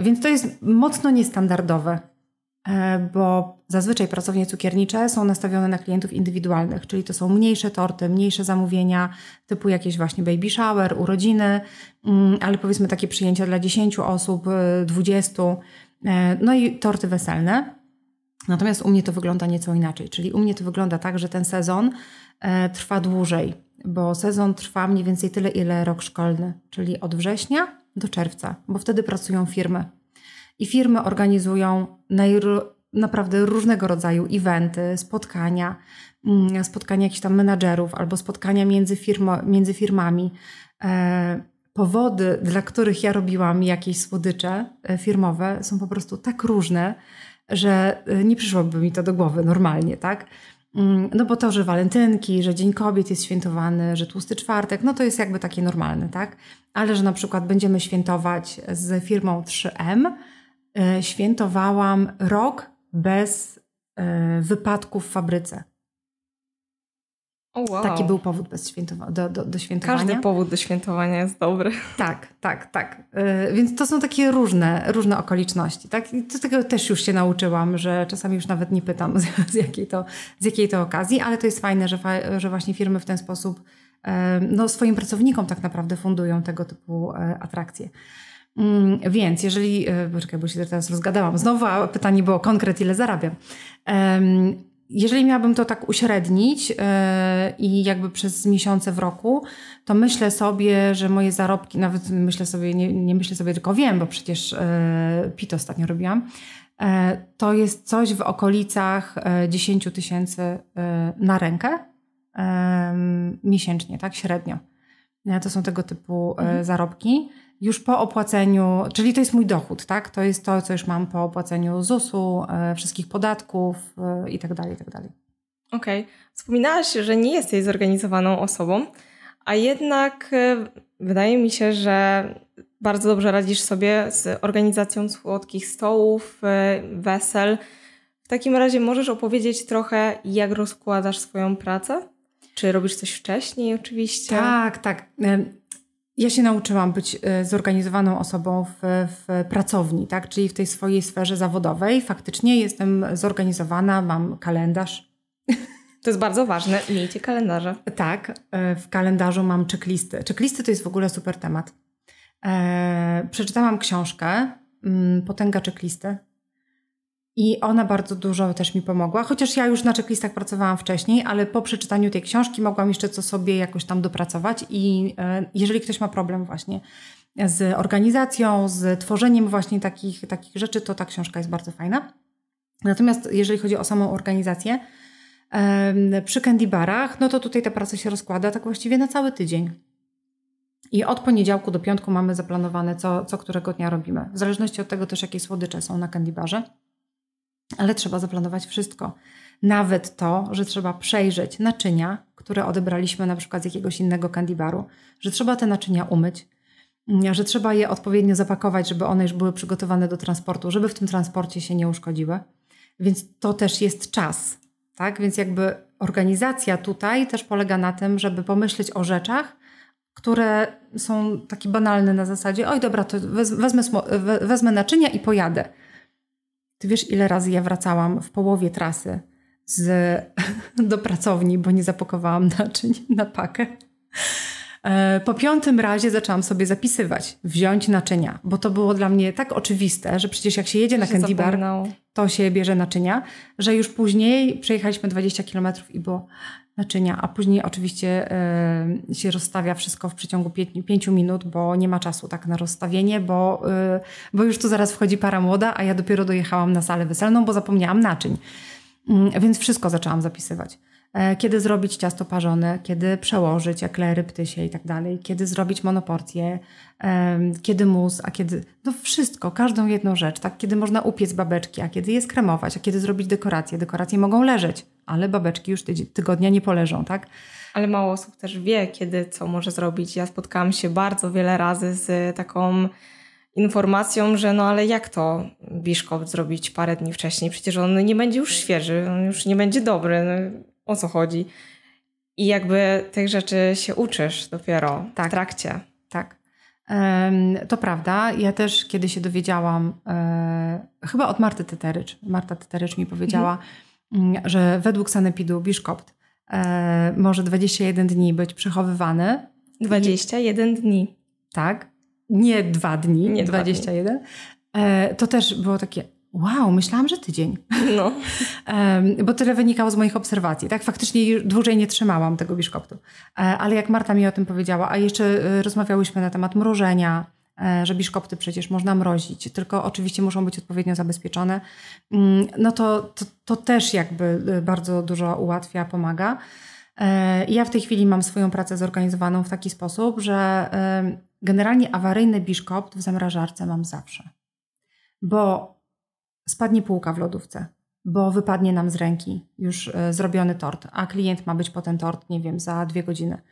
Więc to jest mocno niestandardowe. E, bo zazwyczaj pracownie cukiernicze są nastawione na klientów indywidualnych, czyli to są mniejsze torty, mniejsze zamówienia, typu jakieś właśnie baby shower, urodziny, mm, ale powiedzmy takie przyjęcia dla 10 osób, 20, e, e, no i torty weselne. Natomiast u mnie to wygląda nieco inaczej, czyli u mnie to wygląda tak, że ten sezon trwa dłużej, bo sezon trwa mniej więcej tyle, ile rok szkolny, czyli od września do czerwca, bo wtedy pracują firmy. I firmy organizują naprawdę różnego rodzaju eventy, spotkania, mm, spotkania jakichś tam menadżerów albo spotkania między, firmo, między firmami. E, powody, dla których ja robiłam jakieś słodycze e, firmowe, są po prostu tak różne, że e, nie przyszłoby mi to do głowy normalnie, tak? Mm, no bo to, że walentynki, że Dzień Kobiet jest świętowany, że tłusty czwartek, no to jest jakby takie normalne, tak? Ale że na przykład będziemy świętować z firmą 3M, E, świętowałam rok bez e, wypadków w fabryce. Oh, wow. Taki był powód bez świętowa- do, do, do, świętowania. Każdy powód do świętowania jest dobry. Tak, tak, tak. Yy, więc to są takie różne, różne okoliczności. Tak? I do tego też już się nauczyłam, że czasami już nawet nie pytam z, z, jakiej, to, z jakiej to okazji, ale to jest fajne, że, fa- że właśnie firmy w ten sposób yy, no, swoim pracownikom tak naprawdę fundują tego typu yy, atrakcje. Mm, więc jeżeli, e, poczekaj, bo się teraz rozgadałam znowu, a pytanie było konkret, ile zarabiam. Jeżeli miałabym to tak uśrednić e, i jakby przez miesiące w roku, to myślę sobie, że moje zarobki, nawet myślę sobie, nie, nie myślę sobie, tylko wiem, bo przecież e, PIT ostatnio robiłam, to jest coś w okolicach 10 tysięcy na rękę miesięcznie, tak średnio. To są tego typu mhm. zarobki już po opłaceniu, czyli to jest mój dochód, tak? To jest to, co już mam po opłaceniu ZUS-u, e, wszystkich podatków e, i tak dalej, i tak dalej. Okej. Okay. Wspominałaś, że nie jesteś zorganizowaną osobą, a jednak e, wydaje mi się, że bardzo dobrze radzisz sobie z organizacją słodkich stołów, wesel. W takim razie możesz opowiedzieć trochę, jak rozkładasz swoją pracę? Czy robisz coś wcześniej oczywiście? Tak, tak. Ja się nauczyłam być e, zorganizowaną osobą w, w, pracowni, tak? czyli w tej swojej sferze zawodowej. Faktycznie jestem zorganizowana, mam kalendarz. To jest bardzo ważne, miejcie kalendarze. Tak, e, w kalendarzu mam checklisty. Checklisty to jest w ogóle super temat. E, przeczytałam książkę mm, Potęga checklisty i ona bardzo dużo też mi pomogła, chociaż ja już na checklistach pracowałam wcześniej, ale po przeczytaniu tej książki mogłam jeszcze co sobie jakoś tam dopracować. I e, jeżeli ktoś ma problem właśnie z organizacją, z tworzeniem właśnie takich, takich rzeczy, to ta książka jest bardzo fajna. Natomiast jeżeli chodzi o samą organizację, przy candy barach, no to tutaj ta praca się rozkłada tak właściwie na cały tydzień. I od poniedziałku do piątku mamy zaplanowane, co, co którego dnia robimy. W zależności od tego też, jakie słodycze są na candy barze ale trzeba zaplanować wszystko. Nawet to, że trzeba przejrzeć naczynia, które odebraliśmy na przykład z jakiegoś innego kandibaru, że trzeba te naczynia umyć, że trzeba je odpowiednio zapakować, żeby one już były przygotowane do transportu, żeby w tym transporcie się nie uszkodziły. Więc to też jest czas, tak? Więc jakby organizacja tutaj też polega na tym, żeby pomyśleć o rzeczach, które są takie banalne na zasadzie, oj dobra, to wezmę, wezmę naczynia i pojadę. Ty wiesz, ile razy ja wracałam w połowie trasy z, do pracowni, bo nie zapakowałam naczyń na pakę. E, po piątym razie zaczęłam sobie zapisywać, wziąć naczynia, bo to było dla mnie tak oczywiste, że przecież jak się jedzie na candy bar, to się bierze naczynia, że już później przejechaliśmy 20 km i było naczynia, a później oczywiście y, się rozstawia wszystko w przeciągu 5 minut, bo nie ma czasu tak na rozstawienie, bo, y, bo już tu zaraz wchodzi para młoda, a ja dopiero dojechałam na salę weselną, bo zapomniałam naczyń. Y, więc wszystko zaczęłam zapisywać. E, kiedy zrobić ciasto parzone, kiedy przełożyć eklery, ptysie i tak dalej, kiedy zrobić monoporcję, kiedy mus, a kiedy, no wszystko, każdą jedną rzecz, tak, kiedy można upiec babeczki, a kiedy je skremować, a kiedy zrobić dekoracje. Dekoracje mogą leżeć, ale babeczki już tygodnia nie poleżą, tak? Ale mało osób też wie, kiedy co może zrobić. Ja spotkałam się bardzo wiele razy z taką informacją, że no ale jak to biszkopt zrobić parę dni wcześniej? Przecież on nie będzie już świeży, on już nie będzie dobry. No, o co chodzi? I jakby tych rzeczy się uczysz dopiero tak, w trakcie. Tak. To prawda. Ja też kiedy się dowiedziałam, e, chyba od Marty Teterycz, Marta Teterycz mi powiedziała, mhm. że według sanepidu biszkopt e, może 21 dni być przechowywany. 21 I, dni. Tak. Nie dwa dni, nie 21. Dwa dni. E, to też było takie, Wow, myślałam, że tydzień. No. bo tyle wynikało z moich obserwacji. Tak, faktycznie dłużej nie trzymałam tego biszkoptu. E, ale jak Marta mi o tym powiedziała, a jeszcze e, rozmawiałyśmy na temat mrożenia, e, że biszkopty przecież można mrozić, tylko oczywiście muszą być odpowiednio zabezpieczone, mm, no to, to, to też jakby bardzo dużo ułatwia, pomaga. Ja w tej chwili mam swoją pracę zorganizowaną w taki sposób, że generalnie awaryjny biszkopt w zamrażarce mam zawsze. Bo spadnie półka w lodówce, bo wypadnie nam z ręki już e, zrobiony tort, a klient ma być po ten tort, nie wiem, za dwie godziny.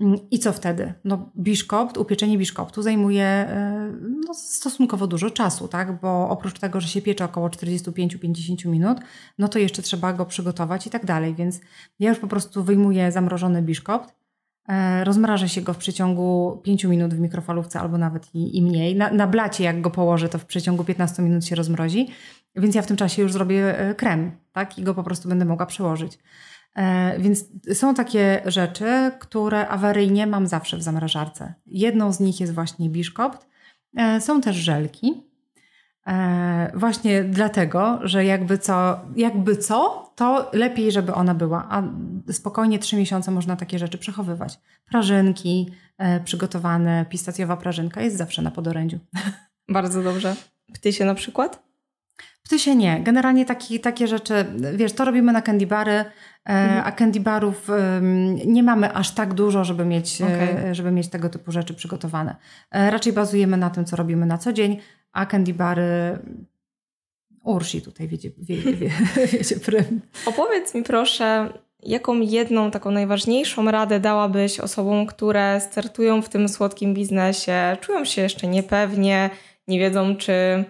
Mm, I co wtedy? No, biszkopt, upieczenie biszkoptu zajmuje e, no, stosunkowo dużo czasu, tak? Bo oprócz tego, że się piecze około 45-50 minut, no to jeszcze trzeba go przygotować i tak dalej. Więc ja już po prostu wyjmuję zamrożony biszkopt, rozmrażę się go w przeciągu 5 minut w mikrofalówce albo nawet i, i mniej. Na, na blacie, jak go położę, to w przeciągu 15 minut się rozmrozi. Więc ja w tym czasie już zrobię e, krem, tak? I go po prostu będę mogła przełożyć. E, więc są takie rzeczy, które awaryjnie mam zawsze w zamrażarce. Jedną z nich jest właśnie biszkopt. E, są też żelki. Właśnie dlatego, że jakby co, jakby co, to lepiej, żeby ona była. A spokojnie trzy miesiące można takie rzeczy przechowywać. Prażynki przygotowane, pistacjowa prażynka jest zawsze na podorędziu. Bardzo dobrze. Ptysie na przykład? się nie. Generalnie taki, takie rzeczy, wiesz, to robimy na candy bary, e, mhm. a candy barów nie mamy aż tak dużo, żeby mieć, e, okay. żeby mieć tego typu rzeczy przygotowane. E, raczej bazujemy na tym, co robimy na co dzień, a candy bary Ursi tutaj wiecie, wie, wie, wiecie prym. Opowiedz mi proszę, jaką jedną taką najważniejszą radę dałabyś osobom, które startują w tym słodkim biznesie, czują się jeszcze niepewnie, nie wiedzą, czy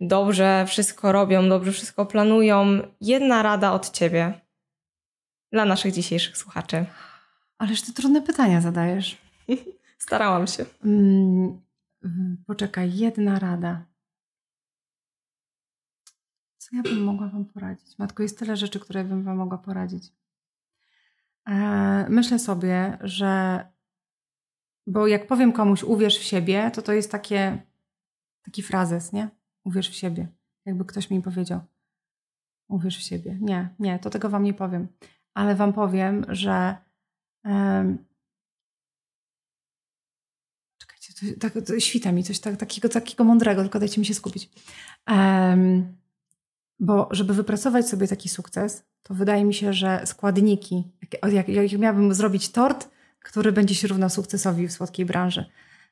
dobrze wszystko robią, dobrze wszystko planują. Jedna rada od ciebie dla naszych dzisiejszych słuchaczy. Ależ ty trudne pytania zadajesz. Starałam się. Mm, poczekaj, jedna rada. Co ja bym mogła Wam poradzić? Matko, jest tyle rzeczy, które bym Wam mogła poradzić. E, myślę sobie, że. Bo jak powiem komuś, uwierz w siebie, to to jest takie, taki frazes, nie? Uwierz w siebie. Jakby ktoś mi powiedział, uwierz w siebie. Nie, nie, to tego wam nie powiem. Ale wam powiem, że czekajcie, to, tak, świta mi coś tak, takiego, takiego mądrego, tylko dajcie mi się skupić. Um, bo żeby wypracować sobie taki sukces, to wydaje mi się, że składniki, jak, jak, jak miałabym zrobić tort, który będzie się równał sukcesowi w słodkiej branży,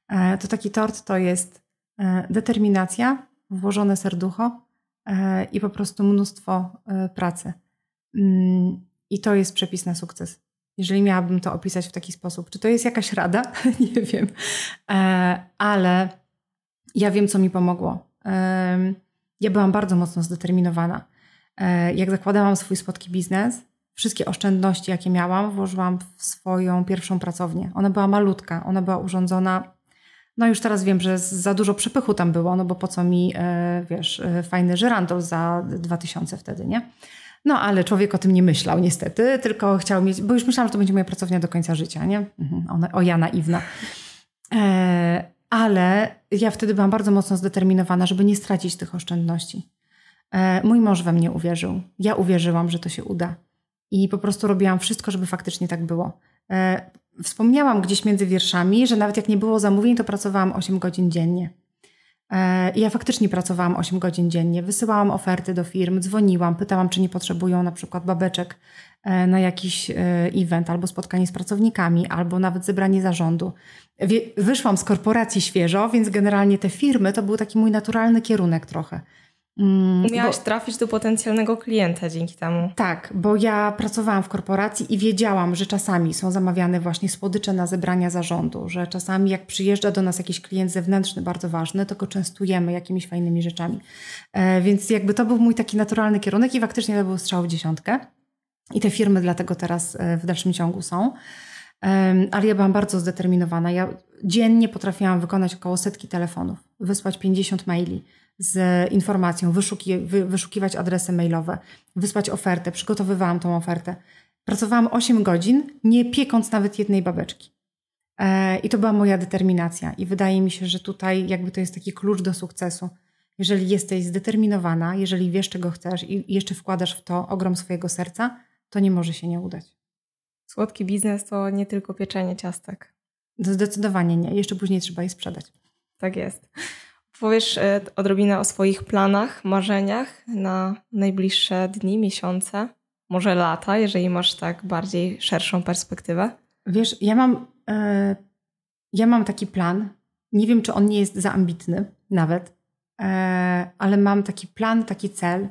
e, to taki tort to jest e, determinacja, włożone serducho e, i po prostu mnóstwo pracy. Mm, I to jest przepis na sukces. Jeżeli miałabym to opisać w taki sposób, czy to jest jakaś rada? Nie wiem, e, ale ja wiem, co mi pomogło. Ja byłam bardzo mocno zdeterminowana. Jak zakładałam swój spotki biznes, wszystkie oszczędności, jakie miałam, włożyłam w swoją pierwszą pracownię. Ona była malutka, ona była urządzona no już teraz wiem, że za dużo przepychu tam było, no bo po co mi, e, wiesz, e, fajny żyrandol za 2000 wtedy, nie? No ale człowiek o tym nie myślał niestety, tylko chciał mieć, bo już myślałam, że to będzie moja pracownia do końca życia, nie? Mhm, o ja naiwna. E, ale ja wtedy byłam bardzo mocno zdeterminowana, żeby nie stracić tych oszczędności. E, mój mąż we mnie uwierzył. Ja uwierzyłam, że to się uda. I po prostu robiłam wszystko, żeby faktycznie tak było. E, wspomniałam gdzieś między wierszami, że nawet jak nie było zamówień, to pracowałam 8 godzin dziennie. E, ja faktycznie pracowałam 8 godzin dziennie. Wysyłałam oferty do firm, dzwoniłam, pytałam, czy nie potrzebują na przykład babeczek e, na jakiś event, albo spotkanie z pracownikami, albo nawet zebranie zarządu. Wyszłam z korporacji świeżo, więc generalnie te firmy to był taki mój naturalny kierunek trochę. Mm, Umiałaś bo, trafić do potencjalnego klienta dzięki temu. Tak, bo ja pracowałam w korporacji i wiedziałam, że czasami są zamawiane właśnie słodycze na zebrania zarządu, że czasami jak przyjeżdża do nas jakiś klient zewnętrzny bardzo ważny, to go częstujemy jakimiś fajnymi rzeczami. E, więc jakby to był mój taki naturalny kierunek i faktycznie to był strzał w dziesiątkę. I te firmy dlatego teraz e, w dalszym ciągu są. Ale ja byłam bardzo zdeterminowana. Ja dziennie potrafiłam wykonać około setki telefonów, wysłać 50 maili z informacją, wyszuki, wy, wyszukiwać adresy mailowe, wysłać ofertę, przygotowywałam tą ofertę. Pracowałam 8 godzin, nie piekąc nawet jednej babeczki. E, I to była moja determinacja. I wydaje mi się, że tutaj jakby to jest taki klucz do sukcesu. Jeżeli jesteś zdeterminowana, jeżeli wiesz, czego chcesz i jeszcze wkładasz w to ogrom swojego serca, to nie może się nie udać. Słodki biznes to nie tylko pieczenie ciastek. Zdecydowanie nie. Jeszcze później trzeba je sprzedać. Tak jest. Powiesz e, odrobinę o swoich planach, marzeniach na najbliższe dni, miesiące, może lata, jeżeli masz tak bardziej szerszą perspektywę? Wiesz, ja mam, e, ja mam taki plan. Nie wiem, czy on nie jest za ambitny nawet, e, ale mam taki plan, taki cel.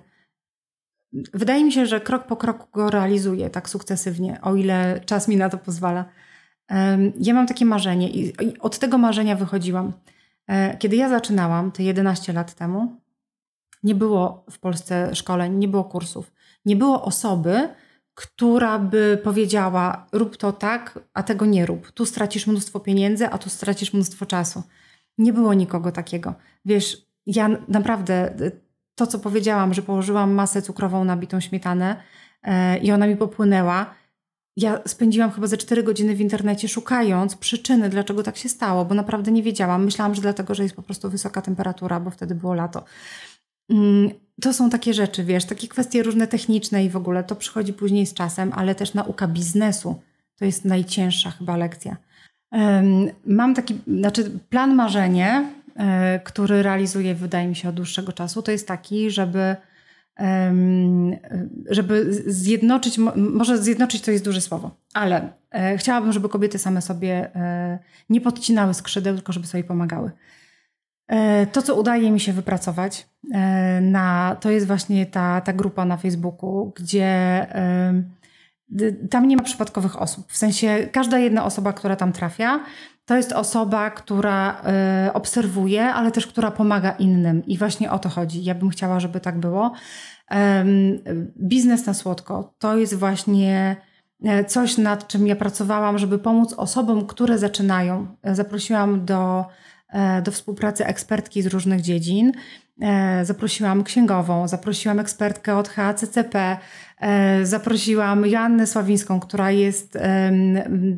Wydaje mi się, że krok po kroku go realizuję tak sukcesywnie, o ile czas mi na to pozwala. Ja mam takie marzenie i od tego marzenia wychodziłam. E, kiedy ja zaczynałam, te 11 lat temu, nie było w Polsce szkoleń, nie było kursów, nie było osoby, która by powiedziała: rób to tak, a tego nie rób. Tu stracisz mnóstwo pieniędzy, a tu stracisz mnóstwo czasu. Nie było nikogo takiego. Wiesz, ja naprawdę to, co powiedziałam, że położyłam masę cukrową na bitą śmietanę e, i ona mi popłynęła, ja spędziłam chyba ze 4 godziny w internecie szukając przyczyny, dlaczego tak się stało, bo naprawdę nie wiedziałam. Myślałam, że dlatego, że jest po prostu wysoka temperatura, bo wtedy było lato. Mm, to są takie rzeczy, wiesz, takie kwestie różne techniczne i w ogóle to przychodzi później z czasem, ale też nauka biznesu to jest najcięższa chyba lekcja. Mam taki, znaczy plan marzenie, e, który realizuję, wydaje mi się, od dłuższego czasu, to jest taki, żeby żeby zjednoczyć, może zjednoczyć to jest duże słowo, ale e, chciałabym, żeby kobiety same sobie e, nie podcinały skrzydeł, tylko żeby sobie pomagały. E, to, co udaje mi się wypracować, na, to jest właśnie ta, ta grupa na Facebooku, gdzie tam nie ma przypadkowych osób. W sensie każda jedna osoba, która tam trafia, to jest osoba, która y, obserwuje, ale też która pomaga innym. I właśnie o to chodzi. Ja bym chciała, żeby tak było. Biznes na słodko to jest właśnie e, coś, nad czym ja pracowałam, żeby pomóc osobom, które zaczynają. Zaprosiłam do, e, do współpracy ekspertki z różnych dziedzin. E, zaprosiłam księgową, zaprosiłam ekspertkę od HACCP, E, zaprosiłam Joannę Sławińską, która jest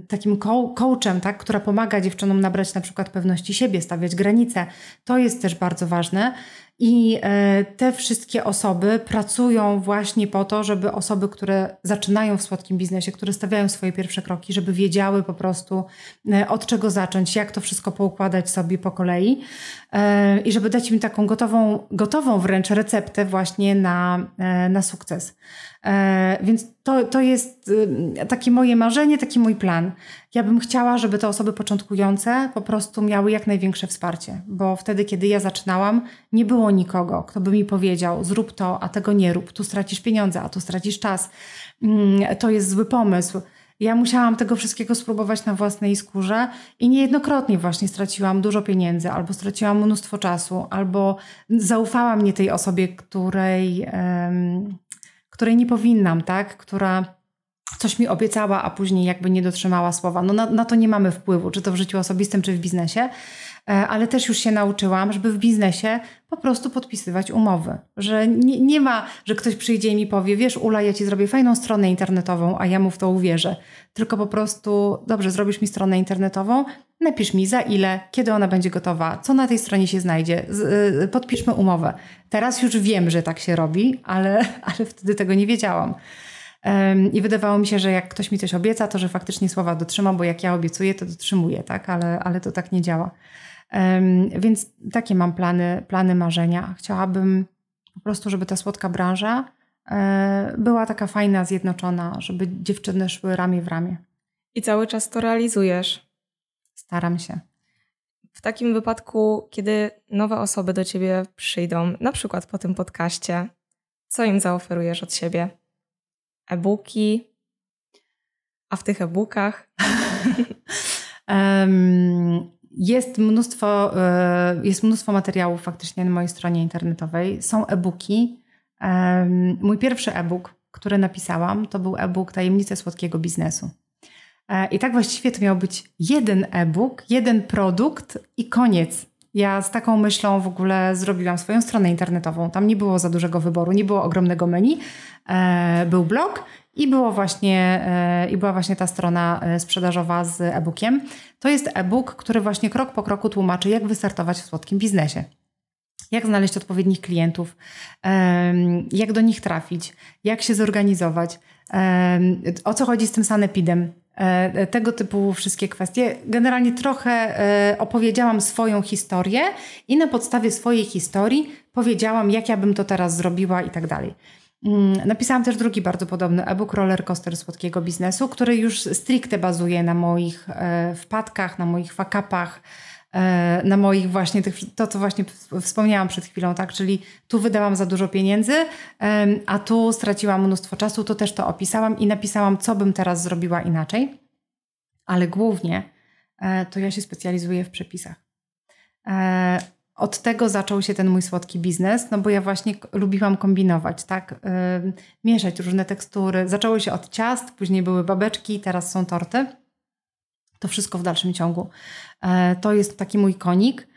takim coachem, tak, która pomaga dziewczynom nabrać na przykład pewności siebie, stawiać granice. To jest też bardzo ważne. I e, te wszystkie osoby pracują właśnie po to, żeby osoby, które zaczynają w słodkim biznesie, które stawiają swoje pierwsze kroki, żeby wiedziały po prostu e, od czego zacząć, jak to wszystko poukładać sobie po kolei i żeby dać im taką gotową, gotową wręcz receptę właśnie na, na sukces. E, więc to, to jest takie moje marzenie, taki mój plan. Ja bym chciała, żeby te osoby początkujące po prostu miały jak największe wsparcie, bo wtedy, kiedy ja zaczynałam, nie było nikogo, kto by mi powiedział: zrób to, a tego nie rób, tu stracisz pieniądze, a tu stracisz czas. Mm, to jest zły pomysł. Ja musiałam tego wszystkiego spróbować na własnej skórze i niejednokrotnie właśnie straciłam dużo pieniędzy, albo straciłam mnóstwo czasu, albo zaufałam nie tej osobie, której. Um, której nie powinnam, tak? Która coś mi obiecała, a później jakby nie dotrzymała słowa. No na, na, to nie mamy wpływu, czy to w życiu osobistym, czy w biznesie. e, ale też już się nauczyłam, żeby w biznesie po prostu podpisywać umowy. Że nie, nie ma, że ktoś przyjdzie i mi powie, wiesz Ula, ja ci zrobię fajną stronę internetową, a ja mu w to uwierzę. Tylko po prostu, dobrze, zrobisz mi stronę internetową, napisz mi za ile, kiedy ona będzie gotowa, co na tej stronie się znajdzie, z, podpiszmy umowę. Teraz już wiem, że tak się robi, ale, ale wtedy tego nie wiedziałam. I wydawało mi się, że jak ktoś mi coś obieca, to że faktycznie słowa dotrzymam, bo jak ja obiecuję, to dotrzymuję, tak? Ale, ale to tak nie działa. Więc takie mam plany, plany marzenia. Chciałabym po prostu, żeby ta słodka branża e, była taka fajna, zjednoczona, żeby dziewczyny szły ramię w ramię. I cały czas to realizujesz. Staram się. W takim wypadku, kiedy nowe osoby do ciebie przyjdą, na przykład po tym podcaście, co im zaoferujesz od siebie? E-booki, a w tych e-bookach? jest mnóstwo, e, jest mnóstwo materiałów faktycznie na mojej stronie internetowej. Są e-booki. Mój pierwszy e-book, który napisałam, to był e-book Tajemnice słodkiego biznesu. E, I tak właściwie to miał być jeden e-book, jeden produkt i koniec. Ja z taką myślą w ogóle zrobiłam swoją stronę internetową. Tam nie było za dużego wyboru, nie było ogromnego menu. E, był blog i, było właśnie, e, i była właśnie ta strona e, sprzedażowa z e-bookiem. To jest e-book, który właśnie krok po kroku tłumaczy, jak wystartować w słodkim biznesie. Jak znaleźć odpowiednich klientów, jak do nich trafić, jak się zorganizować, o co chodzi z tym sanepidem, tego typu wszystkie kwestie. Generalnie trochę e, opowiedziałam swoją historię i na podstawie swojej historii powiedziałam, jak ja bym to teraz zrobiła i tak dalej. Mm, napisałam też drugi bardzo podobny e-book Roller Coaster Słodkiego Biznesu, który już stricte bazuje na moich e, wpadkach, na moich fakapach, E, na moich właśnie tych, to co właśnie wspomniałam przed chwilą, tak, czyli tu wydałam za dużo pieniędzy, a tu straciłam mnóstwo czasu, to też to opisałam i napisałam, co bym teraz zrobiła inaczej, ale głównie e, to ja się specjalizuję w przepisach. E, od tego zaczął się ten mój słodki biznes, no bo ja właśnie lubiłam kombinować, tak, mieszać różne tekstury. Zaczęło się od ciast, później były babeczki, teraz są torty. To wszystko w dalszym ciągu. E, to jest taki mój konik.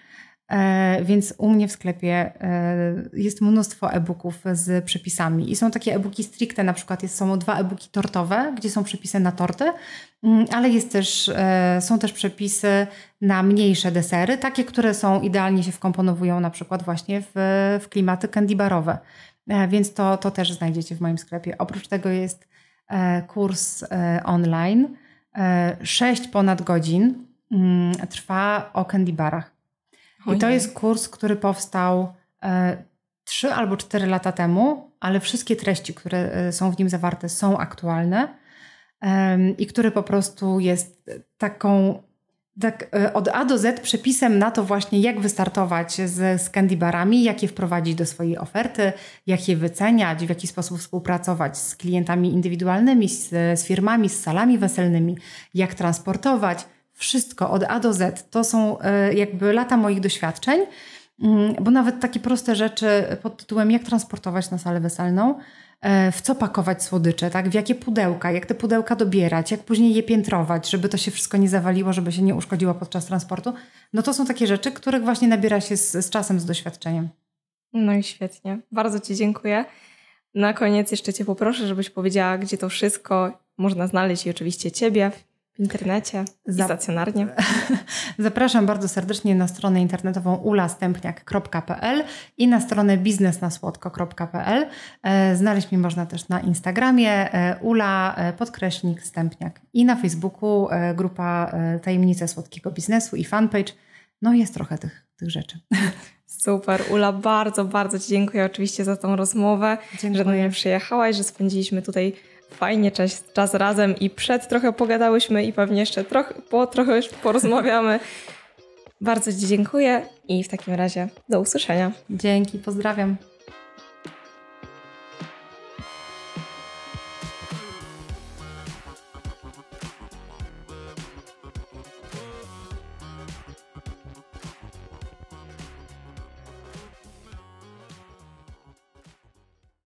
E, więc u mnie w sklepie e, jest mnóstwo e-booków z przepisami. I są takie e-booki stricte, na przykład jest, są dwa e-booki tortowe, gdzie są przepisy na torty, mm, ale jest też, są też przepisy na mniejsze desery, takie, które są idealnie się wkomponowują na przykład właśnie w, w klimaty candy barowe. Więc to, to też znajdziecie w moim sklepie. Oprócz tego jest kurs online, 6 ponad godzin Mm, trwa o candy barach. I to jest kurs, który powstał e, trzy albo cztery lata temu, ale wszystkie treści, które e, są w nim zawarte, są aktualne i który po prostu jest taką tak e, od A do Z przepisem na to właśnie, jak wystartować z, z candy barami, jak je wprowadzić do swojej oferty, jak je wyceniać, w jaki sposób współpracować z klientami indywidualnymi, z, z firmami, z salami weselnymi, jak transportować wszystko od A do Z. To są e, jakby lata moich doświadczeń, mm, bo nawet takie proste rzeczy pod tytułem jak transportować na salę weselną, w co pakować słodycze, tak? w jakie pudełka, jak te pudełka dobierać, jak później je piętrować, żeby to się wszystko nie zawaliło, żeby się nie uszkodziło podczas transportu. No to są takie rzeczy, których właśnie nabiera się z, z czasem, z doświadczeniem. No i świetnie. Bardzo Ci dziękuję. Na koniec jeszcze Cię poproszę, żebyś powiedziała, gdzie to wszystko można znaleźć i oczywiście Ciebie, w internecie i stacjonarnie. Zapraszam bardzo serdecznie na stronę internetową ulastępniak.pl i na stronę biznesnasłodko.pl. E, znaleźć mnie można też na Instagramie e, ula e, podkreśnik stępniak i na Facebooku grupa Tajemnice Słodkiego Biznesu i fanpage. No jest trochę tych, tych rzeczy. Super, Ula, bardzo, bardzo Ci dziękuję oczywiście za tą rozmowę, dziękuję. że do mnie przyjechałaś, że spędziliśmy tutaj fajnie czas, czas razem i przed trochę pogadałyśmy i pewnie jeszcze trochę, po trochę już porozmawiamy. Bardzo Ci dziękuję i w takim razie do usłyszenia. Dzięki, pozdrawiam.